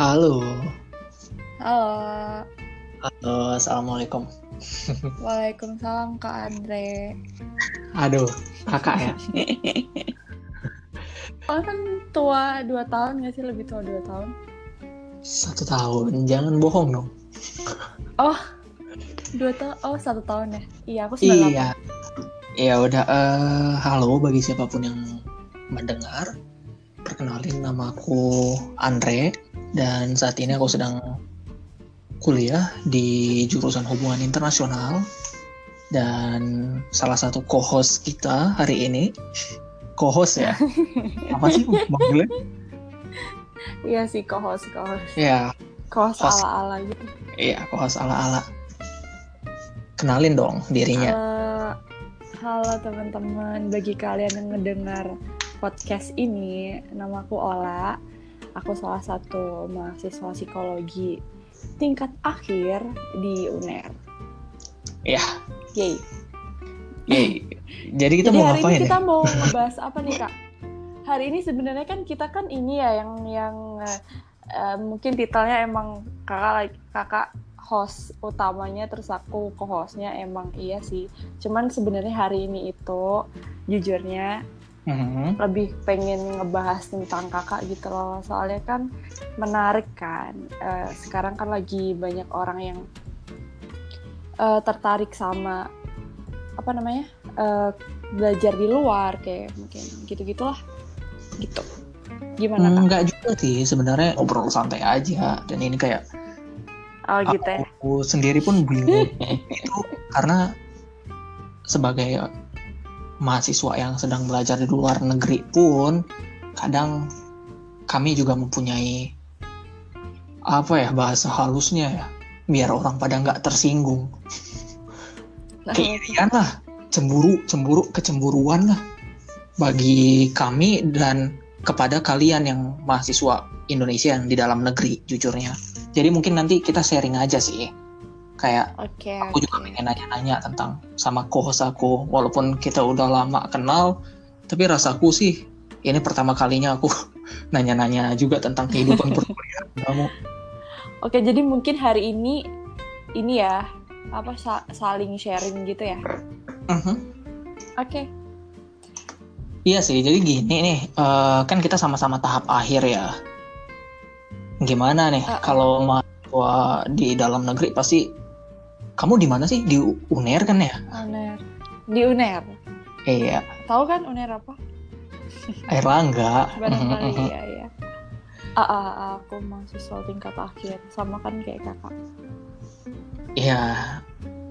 Halo. Halo. Halo, Assalamualaikum. Waalaikumsalam Kak Andre. Aduh, kakak ya? Kalian kan tua 2 tahun gak sih? Lebih tua 2 tahun? Satu tahun, jangan bohong dong. Oh, 2 tahun? Oh, satu tahun ya? Iya, aku 98. Iya. Ya udah, eh, halo bagi siapa pun yang mendengar. Perkenalin nama aku Andre dan saat ini aku sedang kuliah di jurusan hubungan internasional dan salah satu co-host kita hari ini co-host ya apa sih manggilnya Iya sih, co-host, co-host. ya Co-host Host. ala-ala gitu. iya co-host ala-ala kenalin dong dirinya Eh, halo teman-teman, bagi kalian yang mendengar podcast ini, namaku Ola. Aku salah satu mahasiswa psikologi tingkat akhir di UNER. ya Yay. Yeay. jadi kita Jadi mau hari ngapain ini kita ya mau ngebahas apa nih kak? Hari ini sebenarnya kan kita kan ini ya yang yang eh, mungkin titelnya emang kakak kakak host utamanya terus aku co-hostnya emang iya sih. Cuman sebenarnya hari ini itu jujurnya Mhm. lebih pengen ngebahas tentang kakak gitu loh soalnya kan menarik kan Eh, sekarang kan lagi banyak orang yang eh, tertarik sama apa namanya eh, belajar di luar kayak mungkin gitu gitulah gitu gimana kak? Enggak juga sih sebenarnya ngobrol santai aja dan ini kayak Oh gitu ya. aku sendiri pun bingung itu karena sebagai mahasiswa yang sedang belajar di luar negeri pun kadang kami juga mempunyai apa ya bahasa halusnya ya. Biar orang pada nggak tersinggung. Nah, keirian lah cemburu cemburu kecemburuan lah bagi kami dan kepada kalian yang mahasiswa Indonesia yang di dalam negeri jujurnya. Jadi mungkin nanti kita sharing aja sih kayak Oke. aku juga oke. pengen nanya-nanya tentang sama co-host aku walaupun kita udah lama kenal tapi rasaku sih ini pertama kalinya aku nanya-nanya juga tentang kehidupan perkuliahan kamu Oke jadi mungkin hari ini ini ya apa sa- saling sharing gitu ya. Mhm. Oke. Iya sih, jadi gini nih, eh, kan kita sama-sama tahap akhir ya. Gimana nih Uh-uh. kalau mahasiswa di dalam negeri pasti kamu di mana sih? Di UNER kan ya? UNER. Di UNER. Iya, Tahu kan UNER apa? Airlangga. barangkali ya ya ah, ah, ah, aku mahasiswa tingkat akhir sama kan kayak kakak Iya,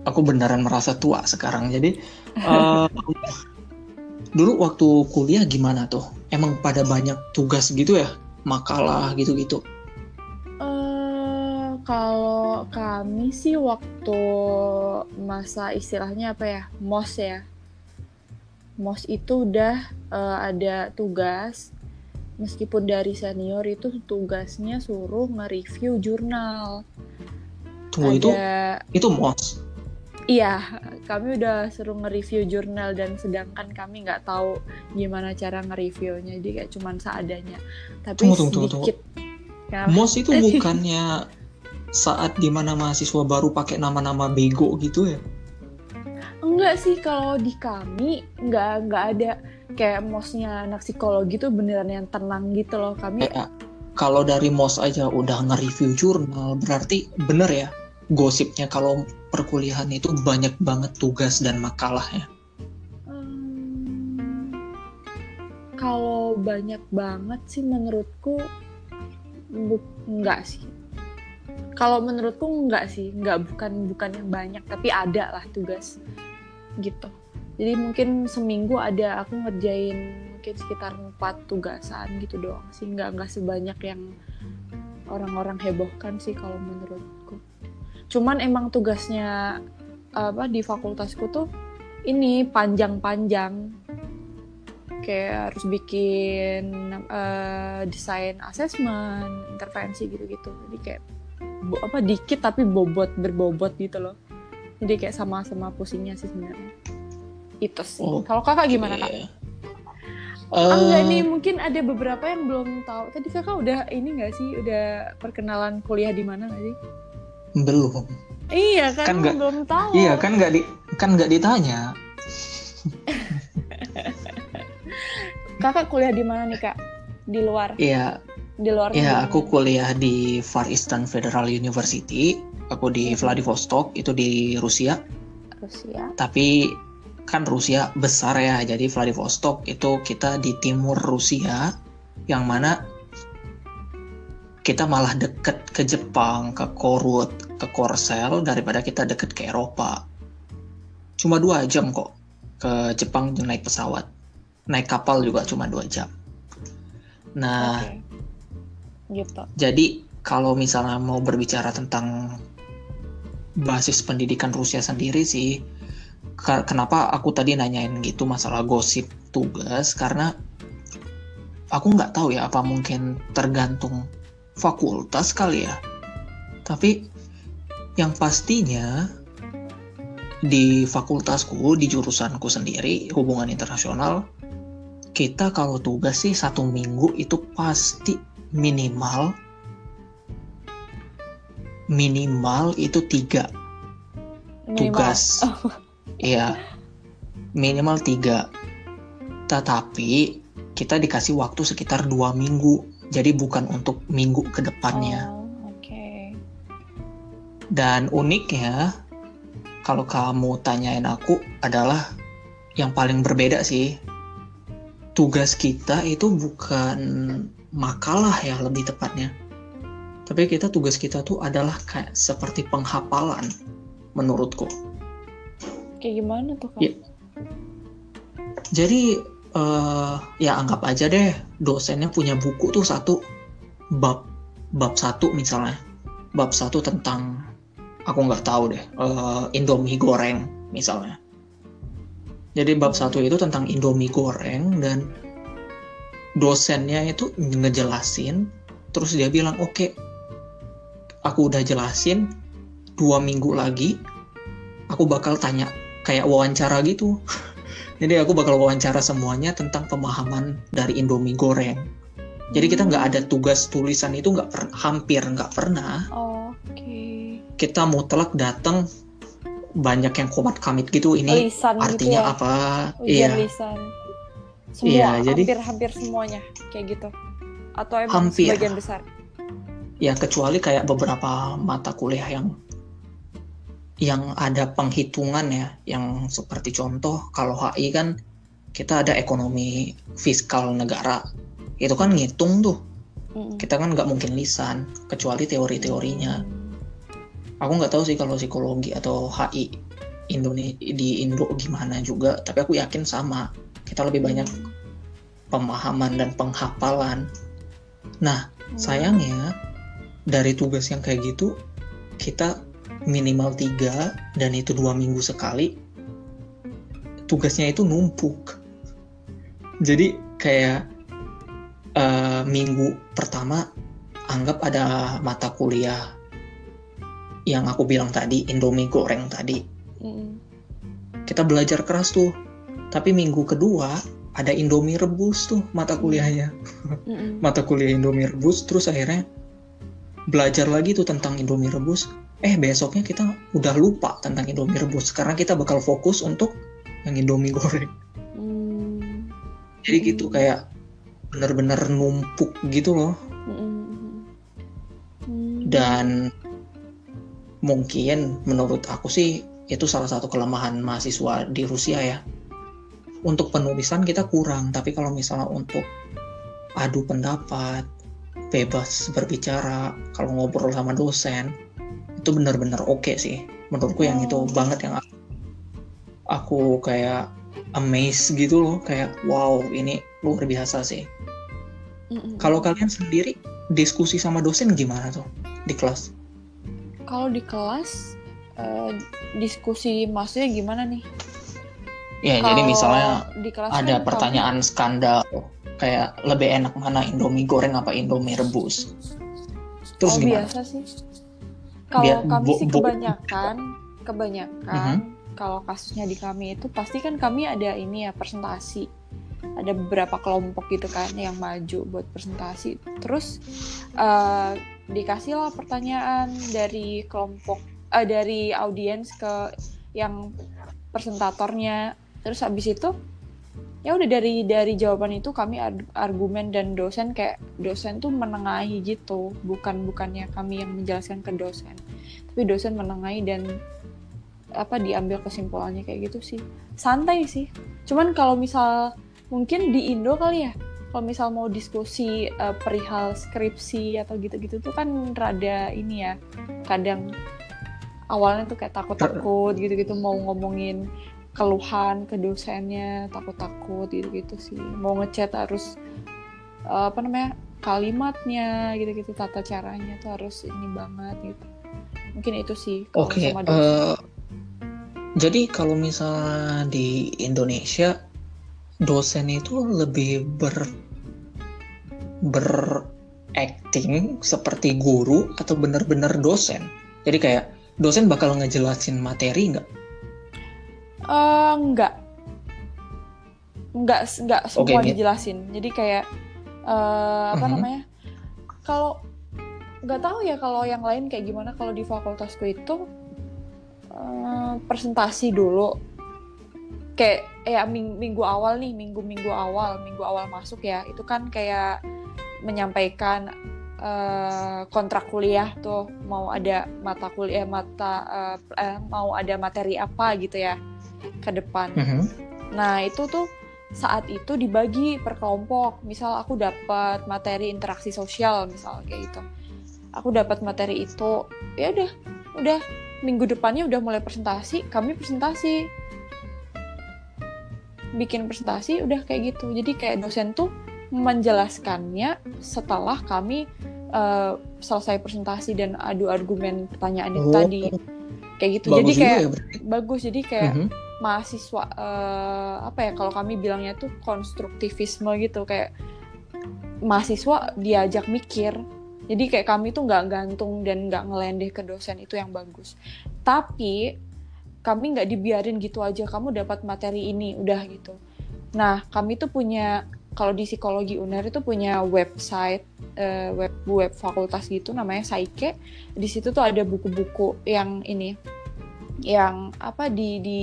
aku beneran merasa tua sekarang. Jadi eh, dulu waktu kuliah gimana tuh? Emang pada banyak tugas gitu ya? Makalah gitu-gitu. Kalau kami sih waktu masa istilahnya apa ya mos ya mos itu udah eh, ada tugas meskipun dari senior itu tugasnya suruh nge-review jurnal Tunggu itu ada itu mos. Iya, kami udah suruh nge-review jurnal dan sedangkan kami nggak tahu gimana cara nge-reviewnya, jadi kayak cuman seadanya. Tapi Tunggu, tunggu, tunggu, sedikit. Kenapa? Mos itu bukannya saat di mana mahasiswa baru pakai nama-nama bego gitu ya? Enggak sih kalau di kami nggak nggak ada kayak mosnya anak psikologi tuh beneran yang tenang gitu loh. Kami Kayak kalau dari mos aja udah nge-review jurnal, berarti bener ya gosipnya kalau perkuliahan itu banyak banget tugas dan makalahnya. Hmm, kalau banyak banget sih menurutku bu- enggak sih. Kalau menurutku enggak sih, enggak bukan bukan yang banyak tapi ada lah tugas gitu. Jadi mungkin seminggu ada aku ngerjain mungkin sekitar empat tugasan gitu doang sih, enggak enggak sebanyak yang orang-orang hebohkan sih kalau menurutku. Cuman emang tugasnya apa di fakultasku tuh ini panjang-panjang kayak harus bikin eh, desain assessment, intervensi gitu-gitu. Jadi kayak apa dikit tapi bobot berbobot gitu loh. Jadi kayak sama-sama pusingnya sih sebenarnya. Itu sih. Oke. Kalau kakak gimana kak? Ah, enggak nih, mungkin ada beberapa yang belum tahu. Tadi kakak udah ini nggak sih, udah perkenalan kuliah di mana nggak sih? belum. Iya kan, Kan nggak- belum tahu. Iya kan nggak di kan nggak ditanya. Kakak kuliah di mana nih kak? Di luar, Iya, di luar. negeri aku kuliah di Far Eastern Federal University. Aku di Vladivostok itu di Rusia. Rusia. Tapi kan Rusia besar ya, jadi Vladivostok itu kita di timur Rusia, yang mana kita malah deket ke Jepang, ke Korut, ke Korsel daripada kita deket ke Eropa. Cuma dua jam kok ke Jepang naik pesawat, naik kapal juga cuma dua jam. Nah, Oke. Gitu. jadi kalau misalnya mau berbicara tentang basis pendidikan Rusia sendiri sih, kenapa aku tadi nanyain gitu masalah gosip tugas karena aku nggak tahu ya apa mungkin tergantung fakultas kali ya. Tapi yang pastinya di fakultasku di jurusanku sendiri hubungan internasional kita kalau tugas sih satu minggu itu pasti minimal minimal itu tiga. Minimal. tugas. Iya. Minimal tiga. Tetapi kita dikasih waktu sekitar dua minggu. Jadi bukan untuk minggu ke depannya. Oh, Oke. dan uniknya kalau kamu tanyain aku adalah yang paling berbeda sih. Tugas kita itu bukan makalah ya lebih tepatnya tapi kita tugas kita tuh adalah kayak seperti penghafalan menurutku Kayak gimana tuh kak? Iya. jadi eh, ya anggap aja deh dosennya punya buku tuh satu bab bab satu misalnya bab satu tentang aku nggak tahu deh eh, Indomie goreng misalnya jadi bab satu itu tentang Indomie goreng dan dosennya itu ngejelasin terus dia bilang oke aku udah jelasin dua minggu lagi aku bakal tanya kayak wawancara gitu jadi aku bakal wawancara semuanya tentang pemahaman dari Indomie goreng jadi kita nggak ada tugas tulisan itu nggak per- hampir nggak pernah Oke. kita mutlak datang banyak yang komat kamit gitu ini Lisan gitu artinya ya? apa Ujian iya lisan. Semua, Iya, jadi- hampir-hampir semuanya kayak gitu. Atau emang Hampir. sebagian besar? ya kecuali kayak beberapa mata kuliah yang yang ada penghitungan ya yang seperti contoh kalau HI kan kita ada ekonomi fiskal negara itu kan ngitung tuh kita kan nggak mungkin lisan kecuali teori-teorinya aku nggak tahu sih kalau psikologi atau HI Indonesia di Indo gimana juga tapi aku yakin sama kita lebih banyak pemahaman dan penghafalan nah Hmm. sayangnya dari tugas yang kayak gitu kita minimal tiga dan itu dua minggu sekali tugasnya itu numpuk jadi kayak eh, minggu pertama anggap ada mata kuliah yang aku bilang tadi Indomie goreng tadi Mm-mm. kita belajar keras tuh tapi minggu kedua ada Indomie rebus tuh mata kuliahnya Mm-mm. mata kuliah Indomie rebus terus akhirnya belajar lagi tuh tentang Indomie rebus eh besoknya kita udah lupa tentang Indomie rebus karena kita bakal fokus untuk yang Indomie goreng Mm. jadi gitu kayak bener-bener numpuk gitu loh Mm-mm. Mm. dan mungkin menurut aku sih itu salah satu kelemahan mahasiswa di Rusia ya untuk penulisan kita kurang tapi kalau misalnya untuk adu pendapat bebas berbicara kalau ngobrol sama dosen itu benar-benar oke sih. Menurutku yang itu Oh. banget yang aku, aku kayak amazed gitu loh. Kayak wow ini luar biasa sih. Kalau kalian sendiri diskusi sama dosen gimana tuh di kelas? Kalau di kelas eh, diskusi maksudnya gimana nih? Ya, jadi Kalau misalnya di kelas ada kan pertanyaan skandal kayak lebih enak mana Indomie goreng apa Indomie rebus. Terus oh, gimana? biasa sih. Kalau kami sih kebanyakan, kebanyakan Mhm. kalau kasusnya di kami itu pasti kan kami ada ini ya presentasi. ada beberapa kelompok gitu kan yang maju buat presentasi terus uh, dikasihlah pertanyaan dari kelompok uh, dari audiens ke yang presentatornya terus habis itu ya udah dari dari jawaban itu kami argumen dan dosen kayak dosen tuh menengahi gitu. Bukan bukannya kami yang menjelaskan ke dosen. Tapi dosen menengahi dan apa diambil kesimpulannya kayak gitu sih. Santai sih. Cuman kalau misal mungkin di Indo kali ya kalau misal mau diskusi uh, perihal skripsi atau gitu-gitu tuh kan rada ini ya kadang awalnya tuh kayak takut-takut gitu-gitu mau ngomongin keluhan ke dosennya takut-takut gitu-gitu sih. Mau ngechat harus uh, apa namanya kalimatnya gitu-gitu tata caranya tuh harus ini banget gitu. Mungkin itu sih oke okay, uh, eh, jadi kalau misalnya di Indonesia dosen itu lebih ber ber acting seperti guru atau benar-benar dosen? Jadi kayak dosen bakal ngejelasin materi nggak Uh, enggak. Enggak, enggak semua okay, dijelasin. Jadi kayak uh, apa uh-huh. namanya? Kalau nggak tahu ya kalau yang lain kayak gimana kalau di fakultasku itu uh, presentasi dulu kayak ya ming minggu awal nih minggu minggu awal minggu awal masuk ya itu kan kayak menyampaikan uh, kontrak kuliah tuh mau ada mata kuliah mata uh, uh, mau ada materi apa gitu ya ke depan. Mm -hmm. Nah itu tuh saat itu dibagi per kelompok. Misal aku dapat materi interaksi sosial, misal kayak gitu. Aku dapat materi itu, ya udah, udah minggu depannya udah mulai presentasi. Kami presentasi, bikin presentasi, udah kayak gitu. Jadi kayak dosen tuh menjelaskannya setelah kami uh, selesai presentasi dan adu argumen pertanyaan itu oh. tadi kayak gitu. Bagus jadi kayak ya, bagus. Jadi kayak mm -hmm mahasiswa uh, apa ya kalau kami bilangnya tuh konstruktivisme gitu kayak mahasiswa diajak mikir. Jadi kayak kami tuh nggak gantung dan nggak ngelendeh ke dosen itu yang bagus. Tapi kami nggak dibiarin gitu aja kamu dapat materi ini udah gitu. Nah kami tuh punya kalau di psikologi UNER itu punya website uh, web web fakultas gitu namanya Saike. Di situ tuh ada buku-buku yang ini yang apa di di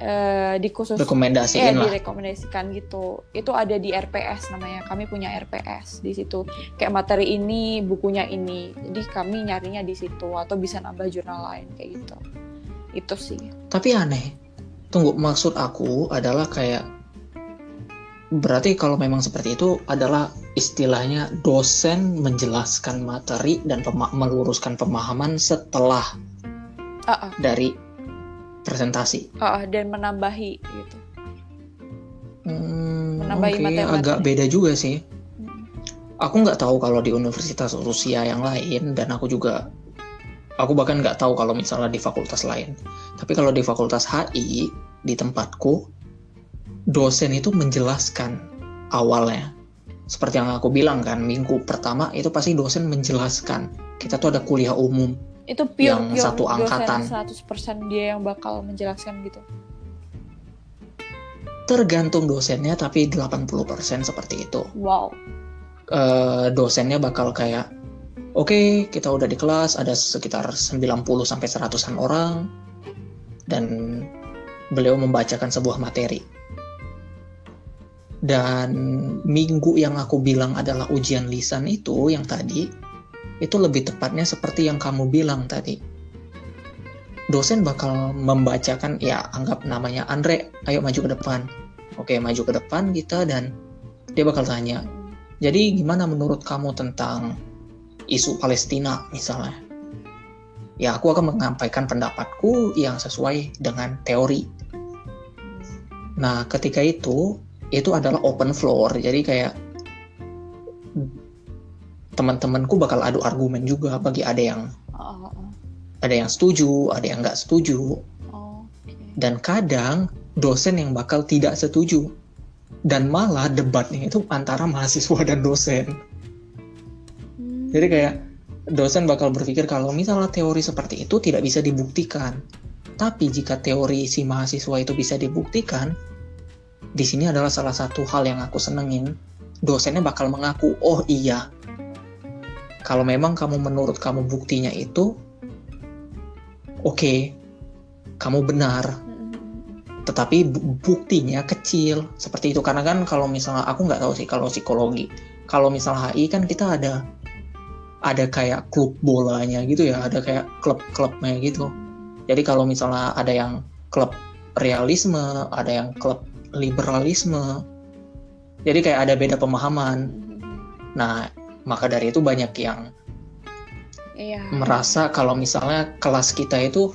uh, dikhusus rekomendasikan eh, direkomendasikan gitu. Itu ada di RPS namanya. Kami punya RPS di situ. Kayak materi ini bukunya ini. Jadi kami nyarinya di situ atau bisa nambah jurnal lain kayak gitu. Itu sih. Tapi aneh. Tunggu maksud aku adalah kayak berarti kalau memang seperti itu adalah istilahnya dosen menjelaskan materi dan pema meluruskan pemahaman setelah uh -uh. dari presentasi. Oh, dan menambahi gitu. Hmm, menambahi okay, materi. Agak beda juga sih. Hmm. Aku nggak tahu kalau di universitas Rusia yang lain dan aku juga aku bahkan nggak tahu kalau misalnya di fakultas lain. Tapi kalau di fakultas HI di tempatku dosen itu menjelaskan awalnya. Seperti yang aku bilang kan, minggu pertama itu pasti dosen menjelaskan. Kita tuh ada kuliah umum itu pure, yang pure satu angkatan. 100% dia yang bakal menjelaskan gitu. Tergantung dosennya tapi 80% seperti itu. Wow. Uh, dosennya bakal kayak oke okay, kita udah di kelas ada sekitar 90 sampai 100-an orang. Dan beliau membacakan sebuah materi. Dan minggu yang aku bilang adalah ujian lisan itu yang tadi itu lebih tepatnya seperti yang kamu bilang tadi. Dosen bakal membacakan, ya anggap namanya Andre, ayo maju ke depan. Oke, maju ke depan kita dan dia bakal tanya, jadi gimana menurut kamu tentang isu Palestina misalnya? Ya, aku akan menyampaikan pendapatku yang sesuai dengan teori. Nah, ketika itu, itu adalah open floor, jadi kayak teman-temanku bakal adu argumen juga bagi ada yang oh, oh. ada yang setuju, ada yang nggak setuju. Oh, okay. Dan kadang dosen yang bakal tidak setuju. Dan malah debatnya itu antara mahasiswa dan dosen. Hmm. Jadi kayak dosen bakal berpikir kalau misalnya teori seperti itu tidak bisa dibuktikan. Tapi jika teori si mahasiswa itu bisa dibuktikan, di sini adalah salah satu hal yang aku senengin. Dosennya bakal mengaku, oh iya, kalau memang kamu menurut kamu buktinya itu, oke, okay, kamu benar. Tetapi buktinya kecil seperti itu karena kan kalau misalnya aku nggak tahu sih kalau psikologi, kalau misalnya HI kan kita ada ada kayak klub bolanya gitu ya, ada kayak klub-klubnya gitu. Jadi kalau misalnya ada yang klub realisme, ada yang klub liberalisme. Jadi kayak ada beda pemahaman. Nah, maka dari itu banyak yang iya. merasa kalau misalnya kelas kita itu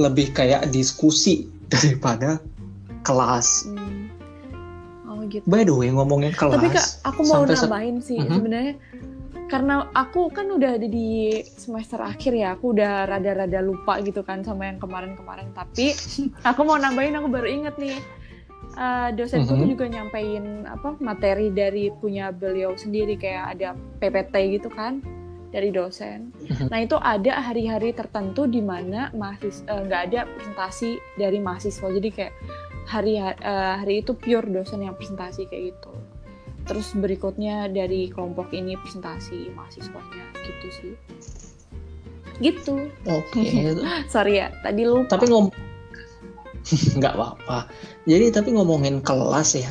lebih kayak diskusi daripada kelas. Hmm. Oh gitu. By the way ngomongin kelas. Tapi kak, aku mau nambahin sih mm -hmm. sebenarnya karena aku kan udah ada di semester akhir ya, aku udah rada-rada lupa gitu kan sama yang kemarin-kemarin. Tapi aku mau nambahin, aku baru inget nih uh, dosenku mm -hmm. juga nyampein apa materi dari punya beliau sendiri kayak ada PPT gitu kan dari dosen. Mm-hmm. Nah itu ada hari-hari tertentu di mana mahasiswa eh, nggak uh, ada presentasi dari mahasiswa. Jadi kayak hari uh, hari itu pure dosen yang presentasi kayak gitu. Terus berikutnya dari kelompok ini presentasi mahasiswanya gitu sih. Gitu. Oke. Okay. Sorry ya, tadi lupa. Tapi ngom nggak apa-apa. Jadi tapi ngomongin kelas ya,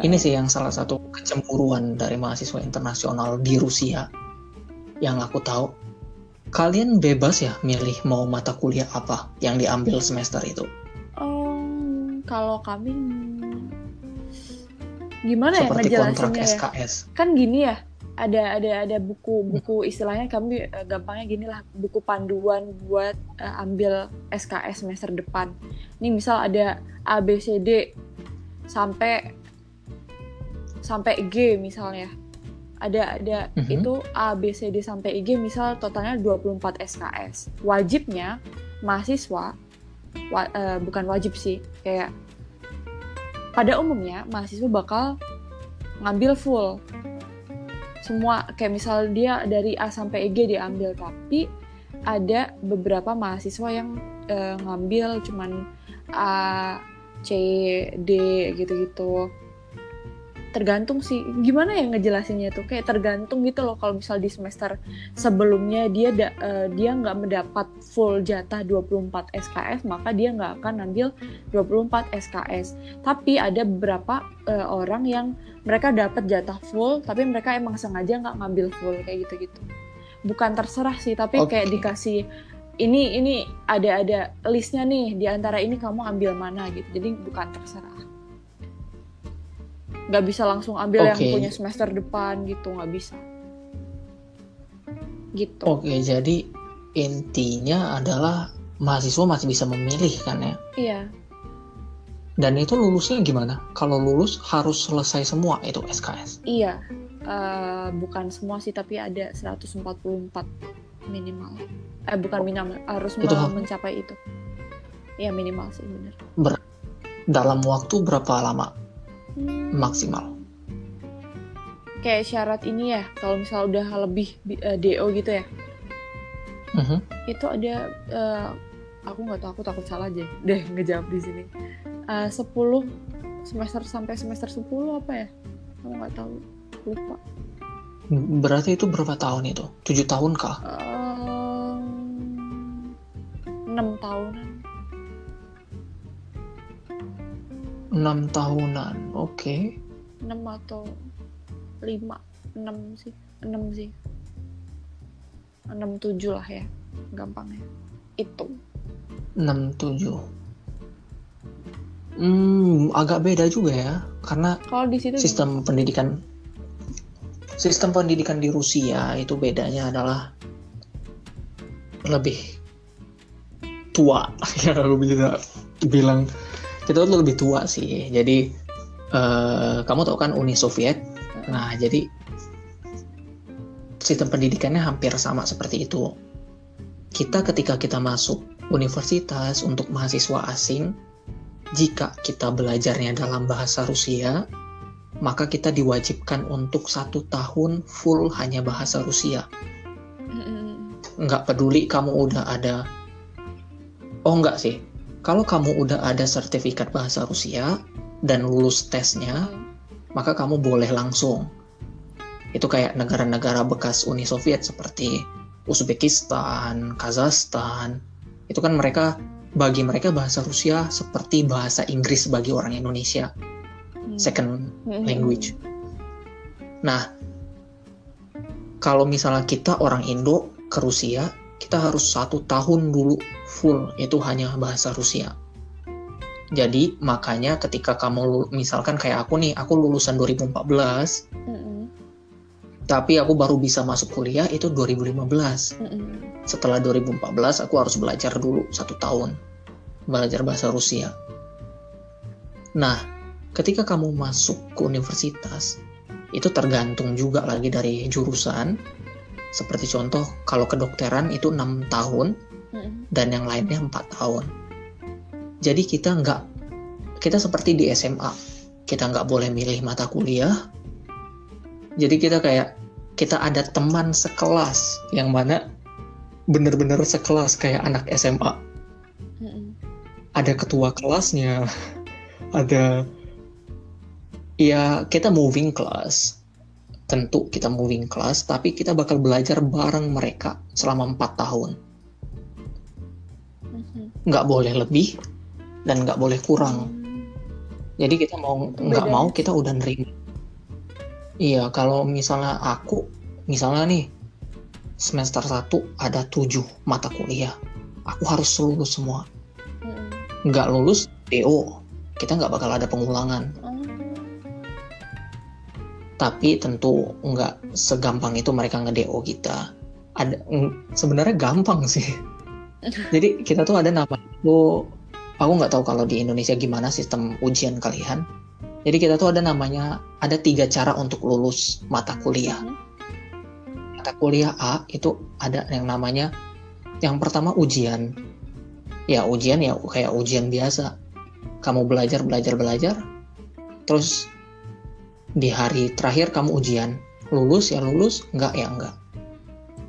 ini sih yang salah satu kecemburuan dari mahasiswa internasional di Rusia yang aku tahu. Kalian bebas ya milih mau mata kuliah apa yang diambil semester itu? Um, kalau kami gimana Seperti ya kontrak ya? SKS. Kan gini ya, ada ada ada buku buku istilahnya kami uh, gampangnya gini lah buku panduan buat uh, ambil SKS semester depan. Ini misal ada A B C D sampai sampai G misalnya. Ada ada uh-huh. itu A B C D sampai G misal totalnya 24 SKS. Wajibnya mahasiswa wa, uh, bukan wajib sih, kayak pada umumnya mahasiswa bakal ngambil full semua kayak misal dia dari A sampai EG diambil tapi ada beberapa mahasiswa yang uh, ngambil cuman A, C, D gitu-gitu tergantung sih. Gimana ya ngejelasinnya tuh? Kayak tergantung gitu loh kalau misal di semester sebelumnya dia da, uh, dia nggak mendapat full jatah 24 SKS maka dia nggak akan ambil 24 SKS tapi ada beberapa uh, orang yang mereka dapat jatah full tapi mereka emang sengaja nggak ngambil full kayak gitu-gitu. Bukan terserah sih tapi okay. kayak dikasih ini ini ada ada listnya nih di antara ini kamu ambil mana gitu. Jadi bukan terserah nggak bisa langsung ambil okay. yang punya semester depan gitu nggak bisa. Gitu. Oke okay, jadi intinya adalah mahasiswa masih bisa memilih kan ya? Iya. Dan itu lulusnya gimana? Kalau lulus harus selesai semua itu SKS iya. Uh, bukan semua sih tapi ada 144 minimal. Eh bukan minimal harus itu mencapai itu. Iya minimal sih benar Ber dalam waktu berapa lama. Maksimal. Kayak syarat ini ya, kalau misal udah lebih uh, eh, DO gitu ya, uh-huh. itu ada, uh, aku nggak tahu, aku takut salah aja deh ngejawab di sini. Uh, 10 semester sampai semester 10 apa ya? Aku nggak tahu, lupa. Berarti itu berapa tahun itu? 7 tahun kah? Uh, 6 tahunan. Enam tahunan oke. Okay. enam atau lima enam sih enam sih. Enam tujuh lah ya gampangnya. Itu. Enam tujuh. Hmm agak beda juga ya karena kalau di situ sistem gimana? pendidikan sistem pendidikan di Rusia itu bedanya adalah lebih tua. Ya aku bisa bilang kita tuh lebih tua sih. Jadi uh, kamu tahu kan Uni Soviet? Nah jadi sistem pendidikannya hampir sama seperti itu. Kita ketika kita masuk universitas untuk mahasiswa asing jika kita belajarnya dalam bahasa Rusia maka kita diwajibkan untuk satu tahun full hanya bahasa Rusia. Nggak peduli kamu udah ada. Oh nggak sih kalau kamu udah ada sertifikat bahasa Rusia, dan lulus tesnya, maka kamu boleh langsung. Itu kayak negara-negara bekas Uni Soviet seperti Uzbekistan, Kazakhstan. Itu kan mereka bagi mereka bahasa Rusia seperti bahasa Inggris bagi orang Indonesia. Hmm. Second Hmm. language. Nah, kalau misalnya kita orang Indo ke Rusia, kita harus satu tahun dulu full itu hanya bahasa Rusia. Jadi makanya ketika kamu misalkan kayak aku nih, aku lulusan 2014, Mm-mm. tapi aku baru bisa masuk kuliah itu 2015. Mm-mm. Setelah 2014 aku harus belajar dulu satu tahun belajar bahasa Rusia. Nah, ketika kamu masuk ke universitas, itu tergantung juga lagi dari jurusan. Seperti contoh, kalau kedokteran itu enam tahun Dan yang lainnya empat tahun. Jadi kita nggak, kita seperti di SMA, kita nggak boleh milih mata kuliah. Jadi kita kayak kita ada teman sekelas yang mana bener-bener sekelas kayak anak SMA. Ada ketua kelasnya, ada ya kita moving class. Tentu kita moving class, tapi kita bakal belajar bareng mereka selama empat tahun. Nggak boleh lebih dan nggak boleh kurang. Jadi kita mau nggak mau kita udah nerima. Iya, kalau misalnya aku, misalnya nih semester 1 ada 7 mata kuliah. Aku harus lulus semua. Nggak lulus, DO. Kita nggak bakal ada pengulangan. Oh. Tapi tentu nggak segampang itu mereka nge-DO kita. Ada sebenarnya gampang sih. Jadi kita tuh ada nama itu aku nggak tahu kalau di Indonesia gimana sistem ujian kalian. Jadi kita tuh ada namanya ada tiga cara untuk lulus mata kuliah. Mhm. Mata kuliah A itu ada yang namanya yang pertama ujian. Ya ujian ya kayak ujian biasa. Kamu belajar belajar belajar, terus di hari terakhir kamu ujian. Lulus ya lulus, enggak ya enggak.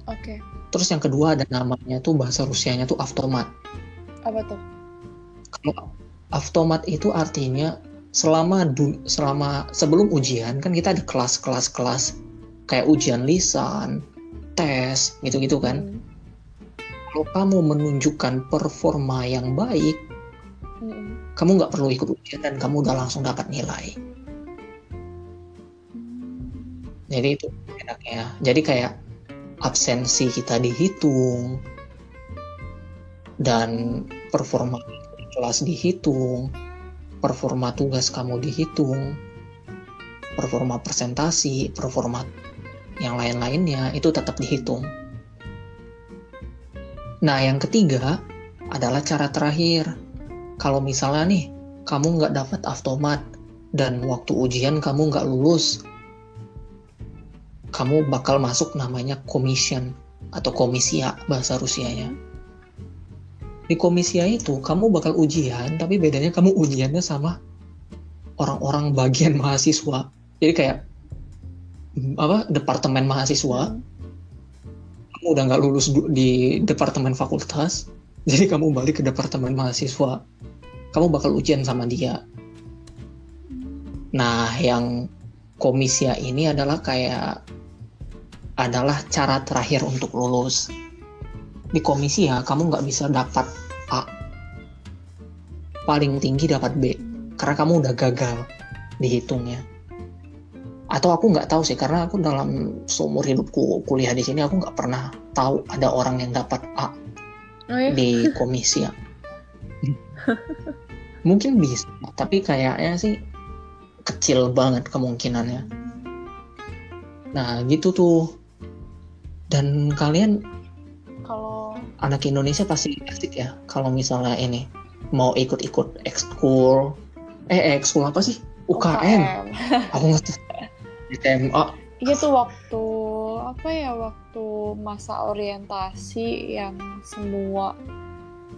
Oke. Terus yang kedua ada namanya tuh bahasa Rusianya tuh automat. Apa tuh? Kalau automat itu artinya selama du- selama sebelum ujian kan kita ada kelas-kelas kelas kayak ujian lisan, tes gitu-gitu kan. Mm. Kalau kamu menunjukkan performa yang baik, Mm-mm. kamu nggak perlu ikut ujian dan kamu udah langsung dapat nilai. Mm. Jadi itu enaknya. Jadi kayak absensi kita dihitung dan performa kelas dihitung, performa tugas kamu dihitung, performa presentasi, performa yang lain-lainnya itu tetap dihitung. Nah, yang ketiga adalah cara terakhir. Kalau misalnya nih, kamu nggak dapat automat dan waktu ujian kamu nggak lulus, kamu bakal masuk namanya commission atau komisia bahasa Rusianya. Di komisia itu kamu bakal ujian, tapi bedanya kamu ujiannya sama orang-orang bagian mahasiswa. Jadi kayak mm, apa departemen mahasiswa, kamu udah nggak lulus di departemen fakultas, jadi kamu balik ke departemen mahasiswa. Kamu bakal ujian sama dia. Nah, yang komisia ini adalah kayak adalah cara terakhir untuk lulus. Di komisia kamu nggak bisa dapat A. Paling tinggi dapat B. Karena kamu udah gagal dihitungnya. Atau aku nggak tahu sih, karena aku dalam seumur hidupku kuliah di sini aku nggak pernah tahu ada orang yang dapat A Oh ya? di komisia. Mungkin bisa, tapi kayaknya sih kecil banget kemungkinannya. Nah, gitu tuh. Dan kalian Kalau anak Indonesia pasti asik ya kalau misalnya ini mau ikut-ikut ekskul. Eh, ekskul apa sih? UKM. Aku nggak tahu. SMA. Iya tuh waktu apa ya waktu masa orientasi yang semua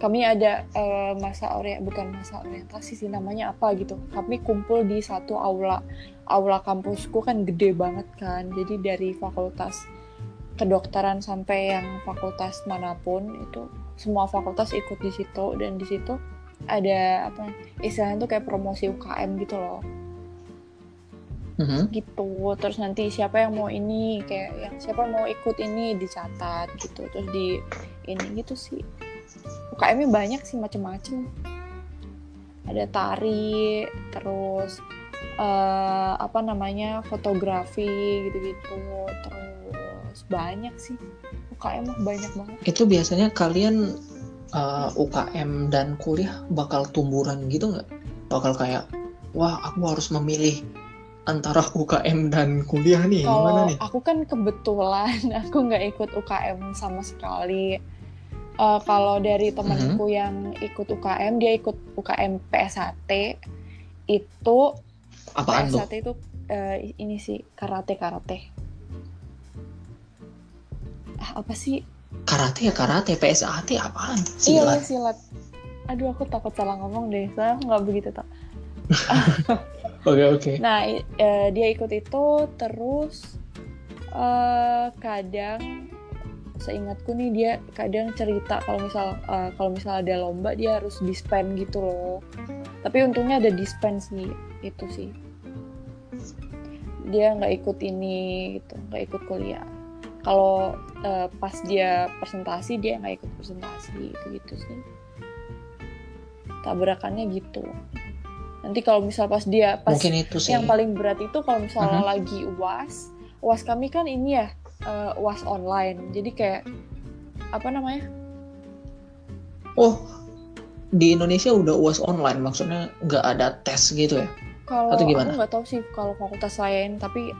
kami ada eh, masa ori bukan masa orientasi sih namanya apa gitu. Kami kumpul di satu aula. Aula kampusku kan gede banget kan. Jadi dari fakultas kedokteran sampai yang fakultas mana pun itu semua fakultas ikut di situ dan di situ ada apa istilahnya tuh kayak promosi UKM gitu loh. Mhm. gitu. Terus nanti siapa yang mau ini kayak yang siapa mau ikut ini dicatat gitu. Terus di ini gitu sih. UKM-nya banyak sih macem-macem. Ada tari terus eh, apa namanya fotografi gitu-gitu. Terus banyak sih UKM mah banyak banget Itu biasanya kalian uh, UKM dan kuliah bakal tumburan gitu nggak? Bakal kayak, wah aku harus memilih antara UKM dan kuliah nih, gimana Kalau nih? aku kan kebetulan aku nggak ikut UKM sama sekali. Eh, kalau dari temanku yang ikut UKM, dia ikut UKM PSHT itu Apaan tuh? PSHT itu eh, ini sih karate karate. Ah, apa sih? Karate ya karate, PSAT apaan? Iya Silat. silat. Aduh aku takut salah ngomong deh, aku nggak begitu tak. Oke oke. Nah, i- eh, dia ikut itu terus eh kadang seingatku nih dia kadang cerita kalau misal eh, kalau misal ada lomba dia harus dispen gitu loh. Tapi untungnya ada dispen sih itu sih. Dia nggak ikut ini gitu, nggak ikut kuliah. Kalau eh, pas dia presentasi dia nggak ikut presentasi gitu gitu sih. Tabrakannya gitu. Nanti kalau misal pas dia pas Mungkin itu sih. yang paling berat itu kalau misalnya Mhm. lagi uas uas kami kan ini ya eh, uas online jadi kayak apa namanya Oh, di Indonesia udah UAS online, maksudnya nggak ada tes gitu ya? kalau Atau aku gimana? nggak tahu sih kalau fakultas lain tapi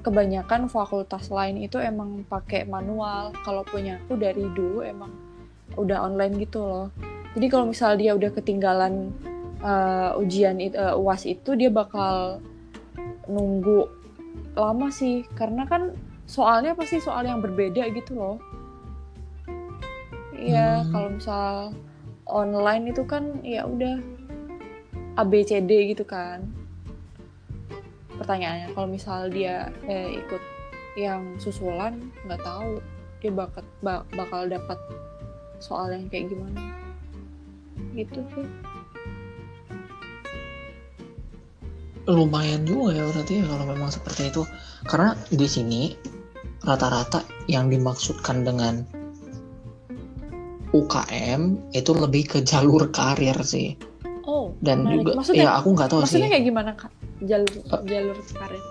kebanyakan fakultas lain itu emang pakai manual kalau punya aku dari dulu emang udah online gitu loh jadi kalau misal dia udah ketinggalan eh, ujian it- eh, uas itu dia bakal nunggu lama sih karena kan soalnya pasti soal yang berbeda gitu loh Iya, Hmm. kalau misal online itu kan ya udah ABCD gitu kan. Pertanyaannya kalau misal dia eh, ikut yang susulan nggak tahu dia bakal ba- bakal dapat soal yang kayak gimana. Gitu sih. Lumayan juga ya berarti ya kalau memang seperti itu. Karena di sini rata-rata yang dimaksudkan dengan UKM itu lebih ke jalur karir sih. Oh, Dan menarik. juga maksudnya ya aku nggak tahu sih. maksudnya kayak gimana kak? Jalur jalur karir.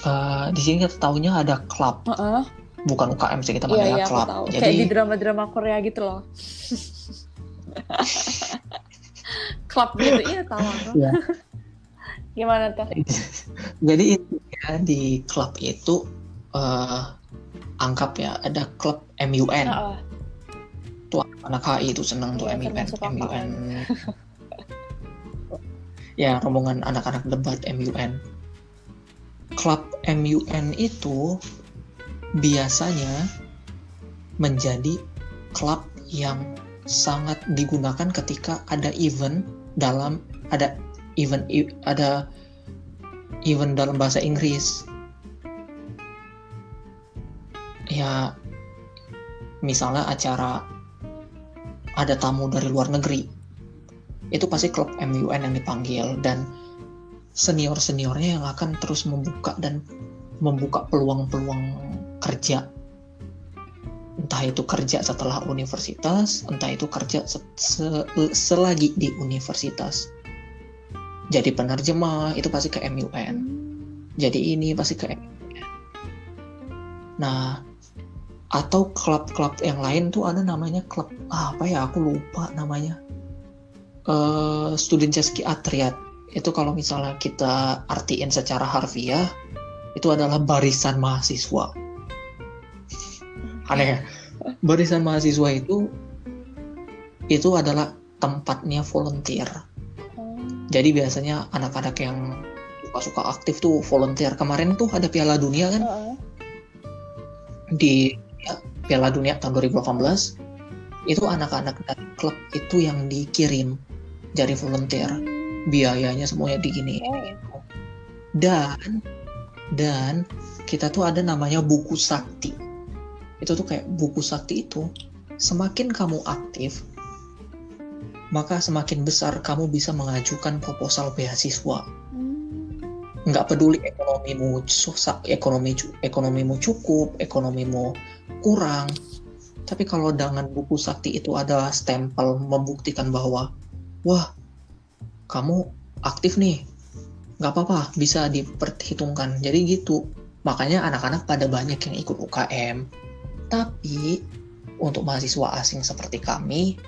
Eh, di sini kita taunya ada klub, Heeh. bukan UKM sih kita manggilnya iya aku klub. Jadi Kayak di drama-drama Korea gitu loh. Klub gitu iya tahu aku. Iya. Gimana tuh? jadi intinya di klub itu eh anggap ya ada klub MUN. Heeh. Tuh anak HI itu seneng tuh MUN. MUN ya rombongan anak-anak debat MUN klub MUN itu biasanya menjadi klub yang sangat digunakan ketika ada event dalam ada event ada event dalam bahasa Inggris. Ya misalnya acara ada tamu dari luar negeri. Itu pasti klub MUN yang dipanggil dan senior seniornya yang akan terus membuka dan membuka peluang-peluang kerja. Entah itu kerja setelah universitas entah itu kerja se- se- selagi di universitas. Jadi penerjemah itu pasti ke MUN jadi ini pasti ke MUN nah atau klub-klub yang lain tuh ada namanya klub ah, apa ya aku lupa namanya. Eh Studenceski Atriat. Itu kalau misalnya kita artiin secara harfiah itu adalah barisan mahasiswa. Aneh ya? Barisan mahasiswa itu itu adalah tempatnya volunteer. Oh. jadi biasanya anak-anak yang suka-suka aktif tuh volunteer. Kemarin tuh ada Piala Dunia kan? Di Piala Dunia tahun 2018 itu anak-anak dari klub itu yang dikirim jadi volunteer biayanya semuanya digini Oh. dan dan kita tuh ada namanya buku sakti itu tuh kayak buku sakti itu semakin kamu aktif maka semakin besar kamu bisa mengajukan proposal beasiswa. Hmm. Nggak peduli ekonomimu susah, ekonomi ekonomimu cukup, ekonomimu kurang. Tapi kalau dengan buku sakti itu ada stempel membuktikan bahwa, wah, kamu aktif nih, nggak apa-apa, bisa diperhitungkan. Jadi gitu. Makanya anak-anak pada banyak yang ikut UKM. Tapi untuk mahasiswa asing seperti kami,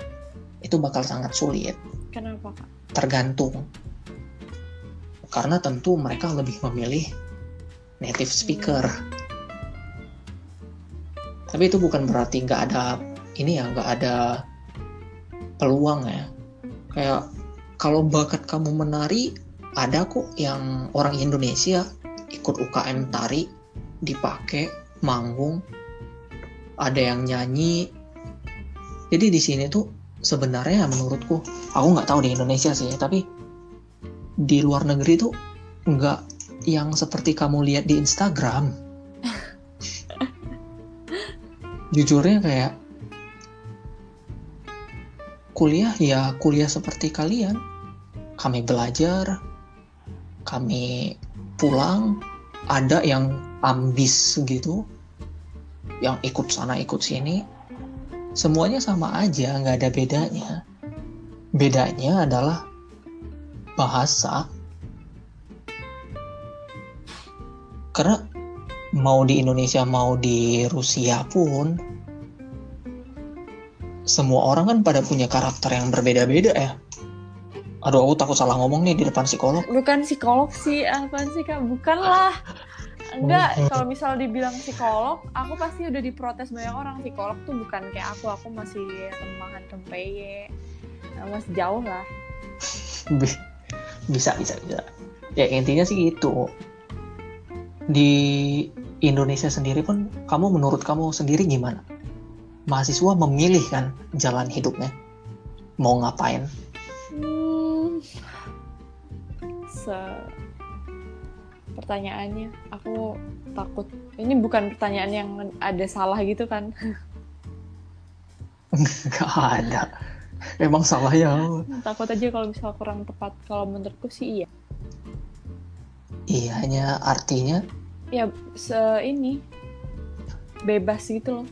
itu bakal sangat sulit. Kenapa kak? Tergantung. Karena tentu mereka lebih memilih native speaker. Tapi itu bukan berarti nggak ada ini ya, nggak ada peluang ya. Kayak kalau bakat kamu menari, ada kok yang orang Indonesia ikut UKM tari, dipakai, manggung, ada yang nyanyi. Jadi di sini tuh sebenarnya menurutku aku nggak tahu di Indonesia sih tapi di luar negeri tuh nggak yang seperti kamu lihat di Instagram. Jujurnya kayak kuliah ya kuliah seperti kalian. Kami belajar kami pulang ada yang ambis gitu yang ikut sana ikut sini. Semuanya sama aja, nggak ada bedanya. Bedanya adalah bahasa. Karena mau di Indonesia mau di Rusia pun semua orang kan pada punya karakter yang berbeda-beda ya. Aduh, aku takut salah ngomong nih di depan psikolog. Bukan psikolog sih, apa sih kak? Bukanlah. Enggak, oh. kalau misal dibilang psikolog, aku pasti udah diprotes banyak orang. Psikolog tuh bukan kayak aku, aku masih remahan kempeye. Nah, masih jauh lah. Bisa, bisa, bisa. Ya intinya sih gitu. Di Indonesia sendiri pun, kamu menurut kamu sendiri gimana? Mahasiswa memilih kan jalan hidupnya. Mau ngapain? Hmm, se pertanyaannya aku takut ini bukan pertanyaan yang ada salah gitu kan nggak ada emang salah ya. Takut aja kalau misal kurang tepat. Kalau menurutku sih iya. Iya hanya artinya? Ya se ini. Bebas gitu loh.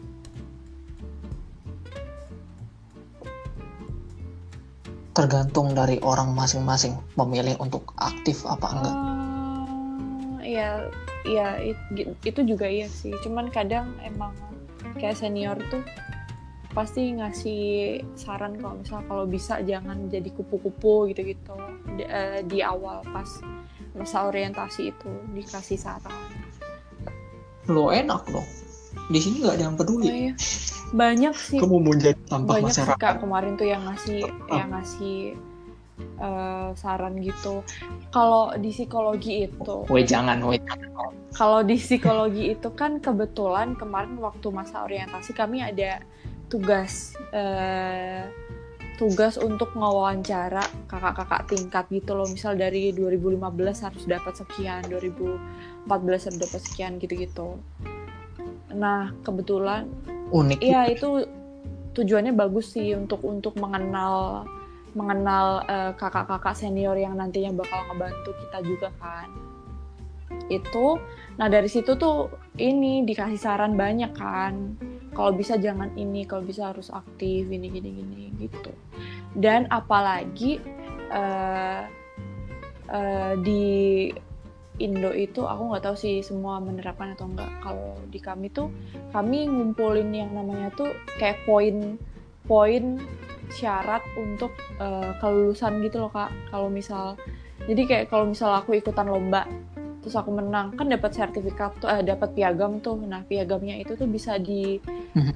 Tergantung dari orang masing-masing memilih untuk aktif apa enggak. Uh, ya ya it, itu juga iya sih. Cuman kadang emang kayak senior tuh pasti ngasih saran kalau misal kalau bisa jangan jadi kupu-kupu gitu-gitu di, uh, di awal pas masa orientasi itu dikasih saran lo enak loh di sini nggak ada yang peduli oh, iya. banyak sih kamu mau jadi banyak masyarakat. sih kak kemarin tuh yang ngasih ah. yang ngasih uh, saran gitu. Kalau di psikologi itu, we jangan, we Kalau di psikologi itu kan kebetulan kemarin waktu masa orientasi kami ada tugas uh, tugas untuk ngewawancara kakak-kakak tingkat gitu loh. Misal dari 2015 harus dapat sekian, 2014 harus dapat sekian gitu-gitu. Nah, kebetulan unik. Iya, itu tujuannya bagus sih untuk untuk mengenal mengenal kakak eh, kakak-kakak senior yang nantinya bakal ngebantu kita juga kan itu nah dari situ tuh ini dikasih saran banyak kan kalau bisa jangan ini kalau bisa harus aktif ini gini gini gitu. Dan apalagi uh, uh, di Indo itu aku nggak tahu sih semua menerapkan atau enggak kalau di kami tuh kami ngumpulin yang namanya tuh kayak poin poin syarat untuk uh, kelulusan gitu loh kak. Kalau misal jadi kayak kalau misal aku ikutan lomba terus aku menang. Kan dapat sertifikat tuh eh, dapat piagam tuh. Nah piagamnya itu tuh bisa di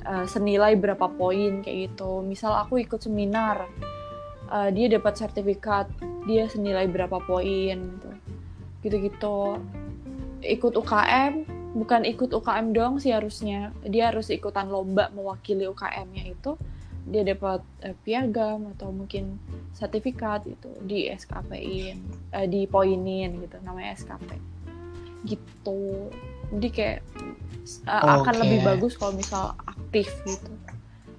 uh, senilai berapa poin kayak gitu. Misal aku ikut seminar uh, dia dapat sertifikat dia senilai berapa poin gitu. Gitu gitu ikut UKM bukan ikut UKM doang sih harusnya. Dia harus ikutan lomba mewakili UKM-nya itu. Dia dapat uh, piagam atau mungkin sertifikat itu di SKP-in uh, di poinin gitu namanya SKP gitu jadi kayak uh, eh, okay. akan lebih bagus kalau misal aktif gitu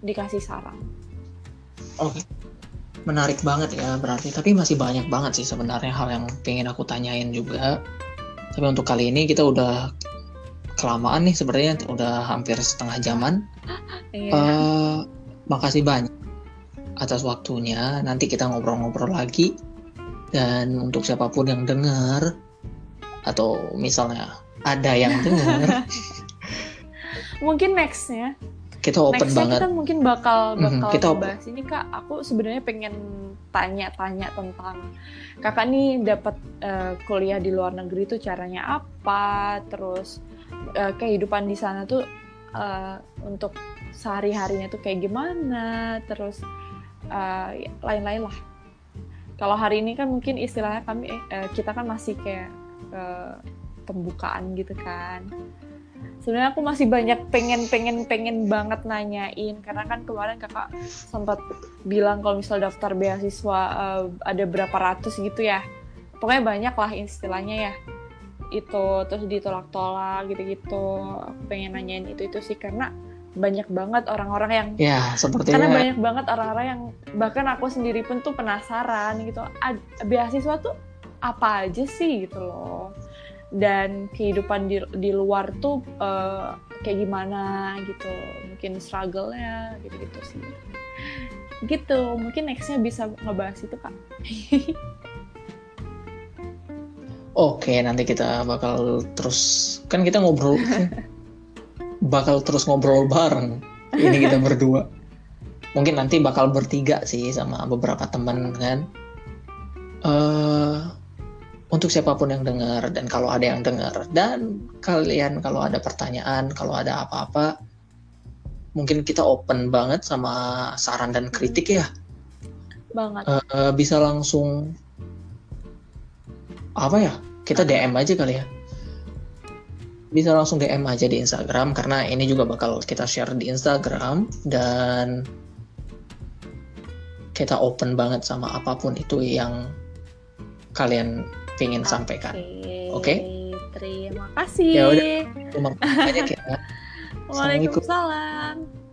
dikasih saran oke okay. menarik banget ya berarti. Tapi masih banyak banget sih sebenarnya hal yang pengen aku tanyain juga. Tapi untuk kali ini kita udah kelamaan nih sebenarnya udah hampir setengah jaman. Iya. Eh, makasih banyak atas waktunya. Nanti kita ngobrol-ngobrol lagi. Dan untuk siapa pun yang dengar atau misalnya ada yang dengar, Mungkin nextnya kita open Nextnya banget. kita mungkin bakal Mhm, bakal kita open. bahas ini kak. Aku sebenarnya pengen tanya-tanya tentang kakak nih dapat eh, kuliah di luar negeri itu caranya apa, terus eh, kehidupan di sana tuh eh, untuk sehari-harinya tuh kayak gimana, terus ya, lain-lain lah. Kalau hari ini kan mungkin istilahnya kami eh, kita kan masih kayak eh, pembukaan gitu kan. Sebenarnya aku masih banyak pengen pengen pengen banget nanyain. Karena kan kemarin kakak sempat bilang kalau misal daftar beasiswa eh, ada berapa ratus gitu ya. Pokoknya banyak lah istilahnya ya. Itu terus ditolak-tolak gitu-gitu. Aku pengen nanyain itu itu sih. Karena banyak banget orang-orang yang Ya, karena sepertinya banyak banget orang-orang yang bahkan aku sendiri pun tuh penasaran gitu. Beasiswa tuh apa aja sih gitu loh dan kehidupan di, di luar tuh eh, kayak gimana gitu mungkin struggle-nya gitu-gitu sih gitu mungkin nextnya bisa ngebahas itu kak Oke, nanti kita bakal terus kan kita ngobrol bakal terus ngobrol bareng. Ini kita berdua. Mungkin nanti bakal bertiga sih sama beberapa teman kan. eh untuk siapa pun yang dengar dan kalau ada yang dengar. Dan kalian kalau ada pertanyaan, kalau ada apa-apa mungkin kita open banget sama saran dan kritik ya. banget. Eh, bisa langsung apa ya kita DM aja kali ya. Bisa langsung DM aja di Instagram karena ini juga bakal kita share di Instagram dan kita open banget sama apa pun itu yang kalian pengen sampaikan. Oke. terima kasih Ya udah. Terima kasih banyak ya. Waalaikumsalam